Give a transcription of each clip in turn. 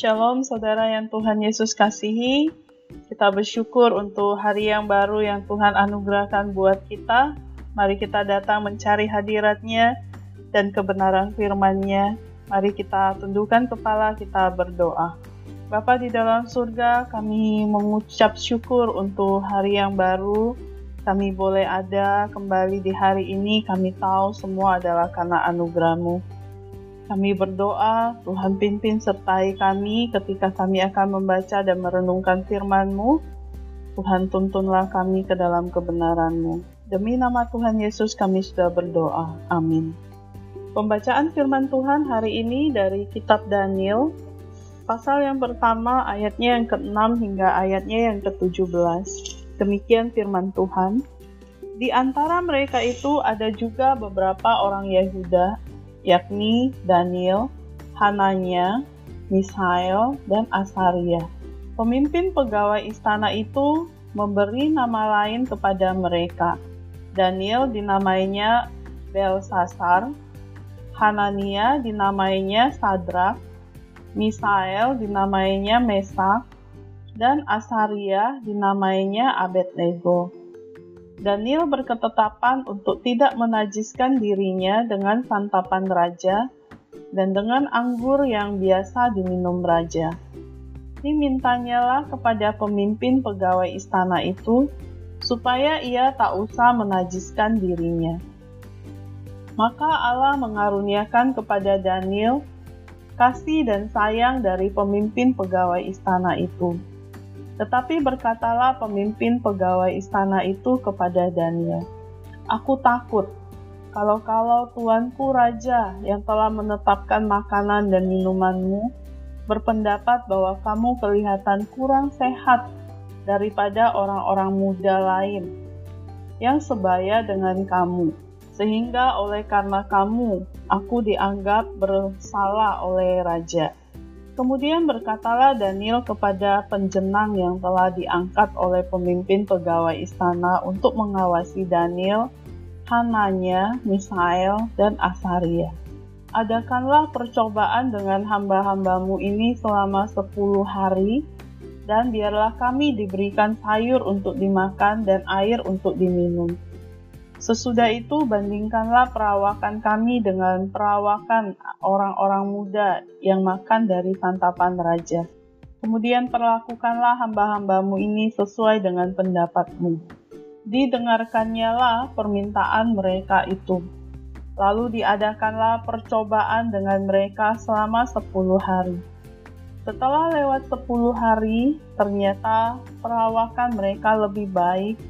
Shalom saudara yang Tuhan Yesus kasihi. Kita bersyukur untuk hari yang baru yang Tuhan anugerahkan buat kita. Mari kita datang mencari hadiratnya dan kebenaran firman-Nya. Mari kita tundukkan kepala, kita berdoa. Bapa di dalam surga, kami mengucap syukur untuk hari yang baru. Kami boleh ada kembali di hari ini, kami tahu semua adalah karena anugerah-Mu. Kami berdoa, Tuhan pimpin sertai kami ketika kami akan membaca dan merenungkan firman-Mu. Tuhan tuntunlah kami ke dalam kebenaran-Mu. Demi nama Tuhan Yesus kami sudah berdoa. Amin. Pembacaan firman Tuhan hari ini dari kitab Daniel, pasal yang pertama ayatnya yang ke-6 hingga ayatnya yang ke-17. Demikian firman Tuhan. Di antara mereka itu ada juga beberapa orang Yehuda yakni Daniel, Hananya, Misael, dan Asaria. Pemimpin pegawai istana itu memberi nama lain kepada mereka. Daniel dinamainya Belsasar, Hanania dinamainya Sadrak, Misael dinamainya Mesak, dan Asaria dinamainya Abednego. Daniel berketetapan untuk tidak menajiskan dirinya dengan santapan raja dan dengan anggur yang biasa diminum raja. Dimintanyalah kepada pemimpin pegawai istana itu supaya ia tak usah menajiskan dirinya. Maka Allah mengaruniakan kepada Daniel kasih dan sayang dari pemimpin pegawai istana itu tetapi berkatalah pemimpin pegawai istana itu kepada Daniel, Aku takut, kalau-kalau tuanku raja yang telah menetapkan makanan dan minumanmu, berpendapat bahwa kamu kelihatan kurang sehat daripada orang-orang muda lain yang sebaya dengan kamu, sehingga oleh karena kamu, aku dianggap bersalah oleh raja. Kemudian berkatalah Daniel kepada penjenang yang telah diangkat oleh pemimpin pegawai istana untuk mengawasi Daniel, Hananya, Misael, dan Asaria. Adakanlah percobaan dengan hamba-hambamu ini selama sepuluh hari, dan biarlah kami diberikan sayur untuk dimakan dan air untuk diminum Sesudah itu bandingkanlah perawakan kami dengan perawakan orang-orang muda yang makan dari santapan raja. Kemudian perlakukanlah hamba-hambamu ini sesuai dengan pendapatmu. Didengarkannya lah permintaan mereka itu. Lalu diadakanlah percobaan dengan mereka selama sepuluh hari. Setelah lewat sepuluh hari, ternyata perawakan mereka lebih baik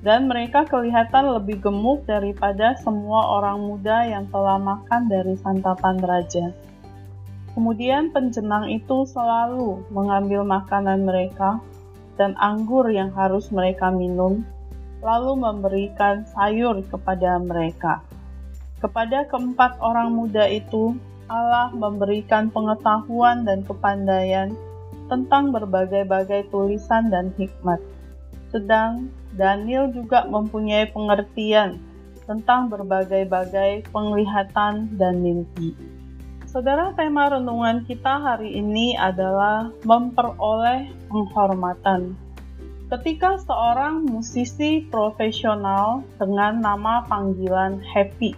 dan mereka kelihatan lebih gemuk daripada semua orang muda yang telah makan dari santapan raja. Kemudian penjenang itu selalu mengambil makanan mereka dan anggur yang harus mereka minum, lalu memberikan sayur kepada mereka. Kepada keempat orang muda itu, Allah memberikan pengetahuan dan kepandaian tentang berbagai-bagai tulisan dan hikmat. Sedang Daniel juga mempunyai pengertian tentang berbagai-bagai penglihatan dan mimpi. Saudara, tema renungan kita hari ini adalah memperoleh penghormatan. Ketika seorang musisi profesional dengan nama panggilan Happy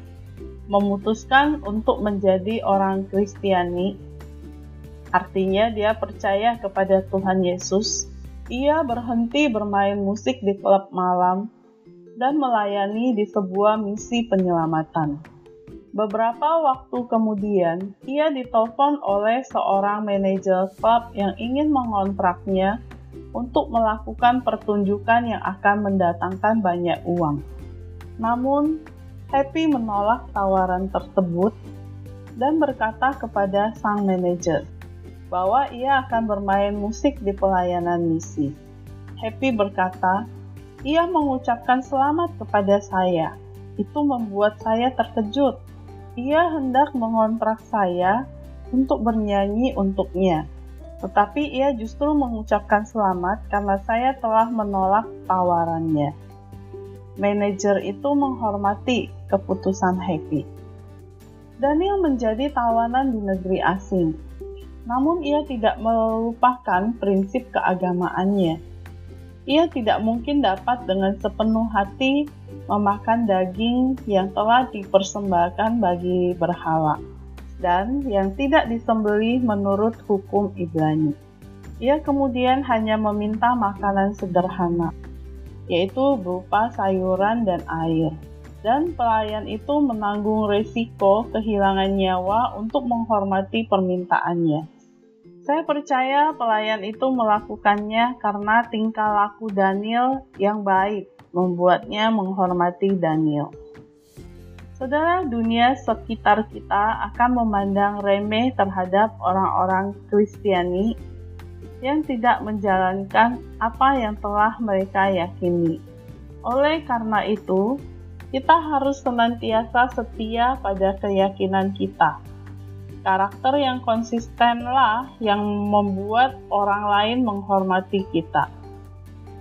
memutuskan untuk menjadi orang Kristiani, artinya dia percaya kepada Tuhan Yesus, ia berhenti bermain musik di klub malam dan melayani di sebuah misi penyelamatan. Beberapa waktu kemudian, ia ditelepon oleh seorang manajer klub yang ingin mengontraknya untuk melakukan pertunjukan yang akan mendatangkan banyak uang. Namun, Happy menolak tawaran tersebut dan berkata kepada sang manajer, bahwa ia akan bermain musik di pelayanan misi. Happy berkata, ia mengucapkan selamat kepada saya. Itu membuat saya terkejut. Ia hendak mengontrak saya untuk bernyanyi untuknya. Tetapi ia justru mengucapkan selamat karena saya telah menolak tawarannya. Manajer itu menghormati keputusan Happy. Daniel menjadi tawanan di negeri asing namun ia tidak melupakan prinsip keagamaannya. Ia tidak mungkin dapat dengan sepenuh hati memakan daging yang telah dipersembahkan bagi berhala dan yang tidak disembeli menurut hukum Ibrani. Ia kemudian hanya meminta makanan sederhana, yaitu berupa sayuran dan air. Dan pelayan itu menanggung resiko kehilangan nyawa untuk menghormati permintaannya. Saya percaya pelayan itu melakukannya karena tingkah laku Daniel yang baik membuatnya menghormati Daniel. Saudara, dunia sekitar kita akan memandang remeh terhadap orang-orang Kristiani yang tidak menjalankan apa yang telah mereka yakini. Oleh karena itu, kita harus senantiasa setia pada keyakinan kita Karakter yang konsistenlah yang membuat orang lain menghormati kita.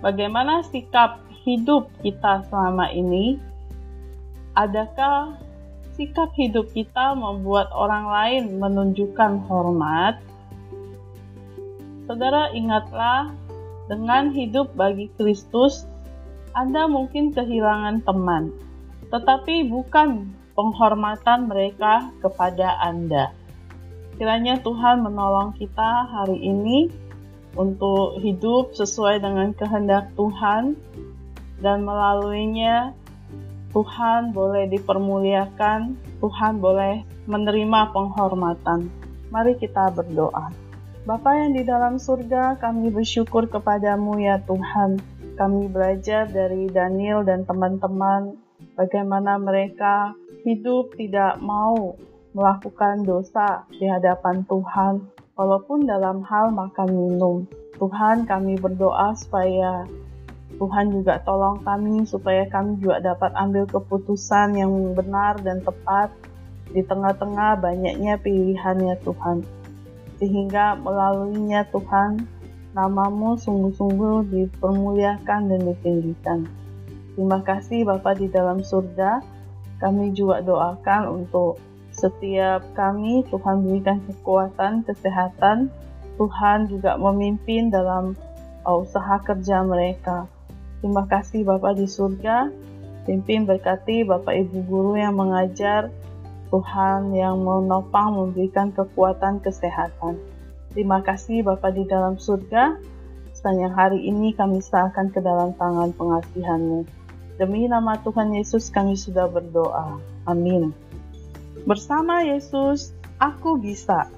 Bagaimana sikap hidup kita selama ini? Adakah sikap hidup kita membuat orang lain menunjukkan hormat? Saudara, ingatlah, dengan hidup bagi Kristus, Anda mungkin kehilangan teman, tetapi bukan penghormatan mereka kepada Anda. Kiranya Tuhan menolong kita hari ini untuk hidup sesuai dengan kehendak Tuhan dan melaluinya Tuhan boleh dipermuliakan, Tuhan boleh menerima penghormatan. Mari kita berdoa. Bapa yang di dalam surga, kami bersyukur kepadamu ya Tuhan. Kami belajar dari Daniel dan teman-teman bagaimana mereka hidup tidak mau melakukan dosa di hadapan Tuhan, walaupun dalam hal makan minum. Tuhan, kami berdoa supaya Tuhan juga tolong kami supaya kami juga dapat ambil keputusan yang benar dan tepat di tengah-tengah banyaknya pilihan ya Tuhan. Sehingga melaluinya Tuhan, namamu sungguh-sungguh dipermuliakan dan ditinggikan. Terima kasih Bapak di dalam surga. Kami juga doakan untuk setiap kami Tuhan berikan kekuatan, kesehatan. Tuhan juga memimpin dalam uh, usaha kerja mereka. Terima kasih Bapak di surga. Pimpin berkati Bapak Ibu guru yang mengajar. Tuhan yang menopang memberikan kekuatan kesehatan. Terima kasih Bapak di dalam surga. Sepanjang hari ini kami serahkan ke dalam tangan pengasihanmu. Demi nama Tuhan Yesus kami sudah berdoa. Amin. Bersama Yesus, aku bisa.